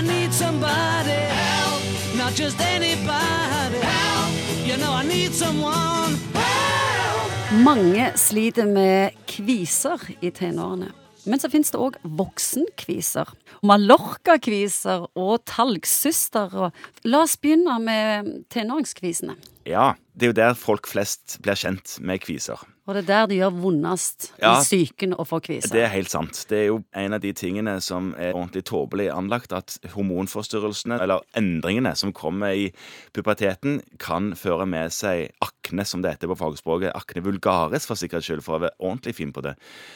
Need somebody help, not just anybody help. You know I need someone help. Mange sliter med kviser i tenårene. Men så finnes det òg voksenkviser. Mallorca-kviser og talgsyster. La oss begynne med tenåringskvisene. Ja, det er jo der folk flest blir kjent med kviser. Og det er der det gjør vondest Ja. i psyken å få kviser. Det er helt sant. Det er jo en av de tingene som er ordentlig tåpelig anlagt, at hormonforstyrrelsene, eller endringene som kommer i puberteten, kan føre med seg akne, som det heter på fagspråket. Akne vulgaris, for sikkerhets skyld, for å være ordentlig fin på det.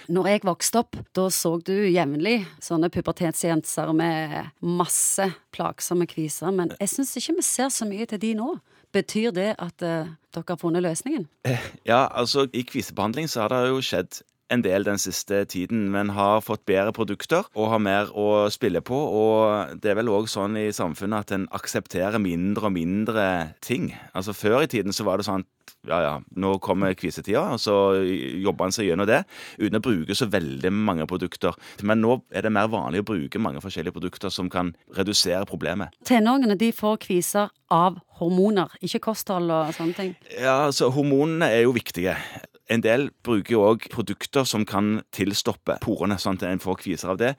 Når jeg vokste opp, da så du jevnlig sånne pubertetsjenter med masse plagsomme kviser. Men jeg syns ikke vi ser så mye til de nå. Betyr det at eh, dere har funnet løsningen? Ja, altså, i kvisebehandling så har det jo skjedd en del den siste tiden, men har fått bedre produkter og har mer å spille på. Og det er vel òg sånn i samfunnet at en aksepterer mindre og mindre ting. Altså Før i tiden så var det sånn ja, ja, nå kommer kvisetida, og så jobber en seg gjennom det uten å bruke så veldig mange produkter. Men nå er det mer vanlig å bruke mange forskjellige produkter som kan redusere problemet. Tenåringene de får kviser av hormoner, ikke kosthold og sånne ting. Ja, altså Hormonene er jo viktige. En del bruker jo òg produkter som kan tilstoppe porene, sånn at en får kviser av det.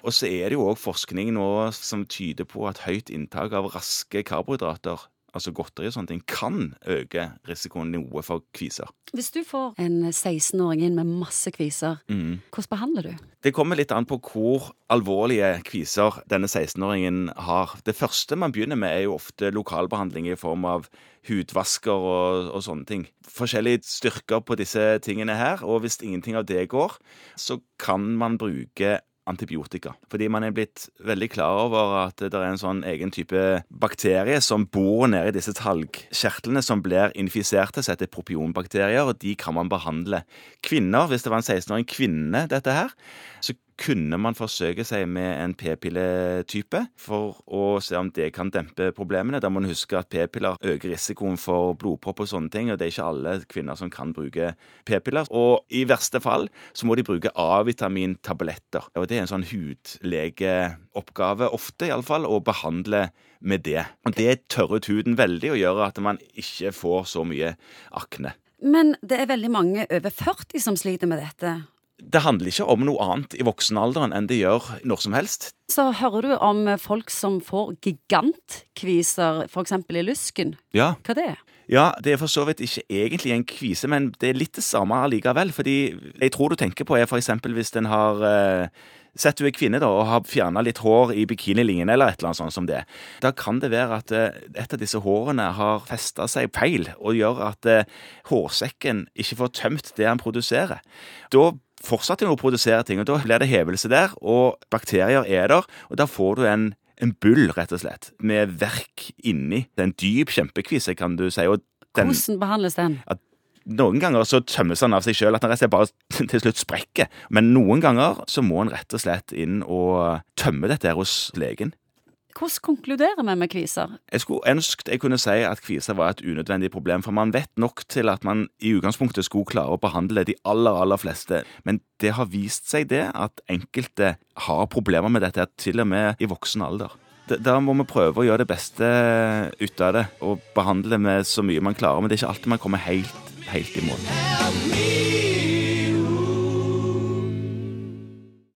Og så er det jo òg forskning nå som tyder på at høyt inntak av raske karbohydrater, altså godteri og sånne ting, kan øke risikoen noe for kviser. Hvis du får en 16-åring inn med masse kviser, hvordan behandler du? Det kommer litt an på hvor alvorlige kviser denne 16-åringen har. Det første man begynner med, er jo ofte lokalbehandling i form av hudvasker og, og sånne ting. Forskjellige styrker på disse tingene her, og hvis ingenting av det går, så kan man bruke antibiotika. Fordi man er blitt veldig klar over at det er en sånn egen type bakterie som bor nede i disse talgkjertlene som blir infiserte, som heter propionbakterier, og de kan man behandle. Kvinner, hvis det var en 16-åring kvinne, dette her, så kunne man forsøke seg med en p-pilletype for å se om det kan dempe problemene. Da må man huske at p-piller øker risikoen for blodpropp og sånne ting, og det er ikke alle kvinner som kan bruke p-piller. Og i verste fall så må de bruke A-vitamintabletter. Og det er en sånn hudlegeoppgave, ofte iallfall, å behandle med det. Og det tørrer ut huden veldig og gjør at man ikke får så mye akne. Men det er veldig mange over 40 som sliter med dette. Det handler ikke om noe annet i voksenalderen enn det gjør når som helst. Så hører du om folk som får gigantkviser, f.eks. i lysken. Ja. Hva det er? Ja, det er for så vidt ikke egentlig en kvise, men det er litt det samme allikevel. Fordi jeg tror du tenker på er eksempel hvis en har eh, Sett du er kvinne da, og har fjerna litt hår i bikinilinjen, eller et eller annet sånt som det. Da kan det være at eh, et av disse hårene har festa seg feil, og gjør at eh, hårsekken ikke får tømt det han produserer. Da fortsetter han å produsere ting, og da blir det hevelse der, og bakterier er der, og da får du en en bull, rett og slett, med verk inni. Det er en dyp kjempekvise, kan du si. og den, Hvordan behandles den? noen ganger så tømmes han av seg sjøl, at han rett og slett bare til slutt sprekker. Men noen ganger så må han rett og slett inn og tømme dette her hos legen. Hvordan konkluderer vi med kviser? Jeg skulle ønsket jeg kunne si at kviser var et unødvendig problem, for man vet nok til at man i utgangspunktet skulle klare å behandle de aller, aller fleste. Men det har vist seg det at enkelte har problemer med dette, til og med i voksen alder. Da må vi prøve å gjøre det beste ut av det, og behandle med så mye man klarer. Men det er ikke alltid man kommer helt, helt i mål. Help me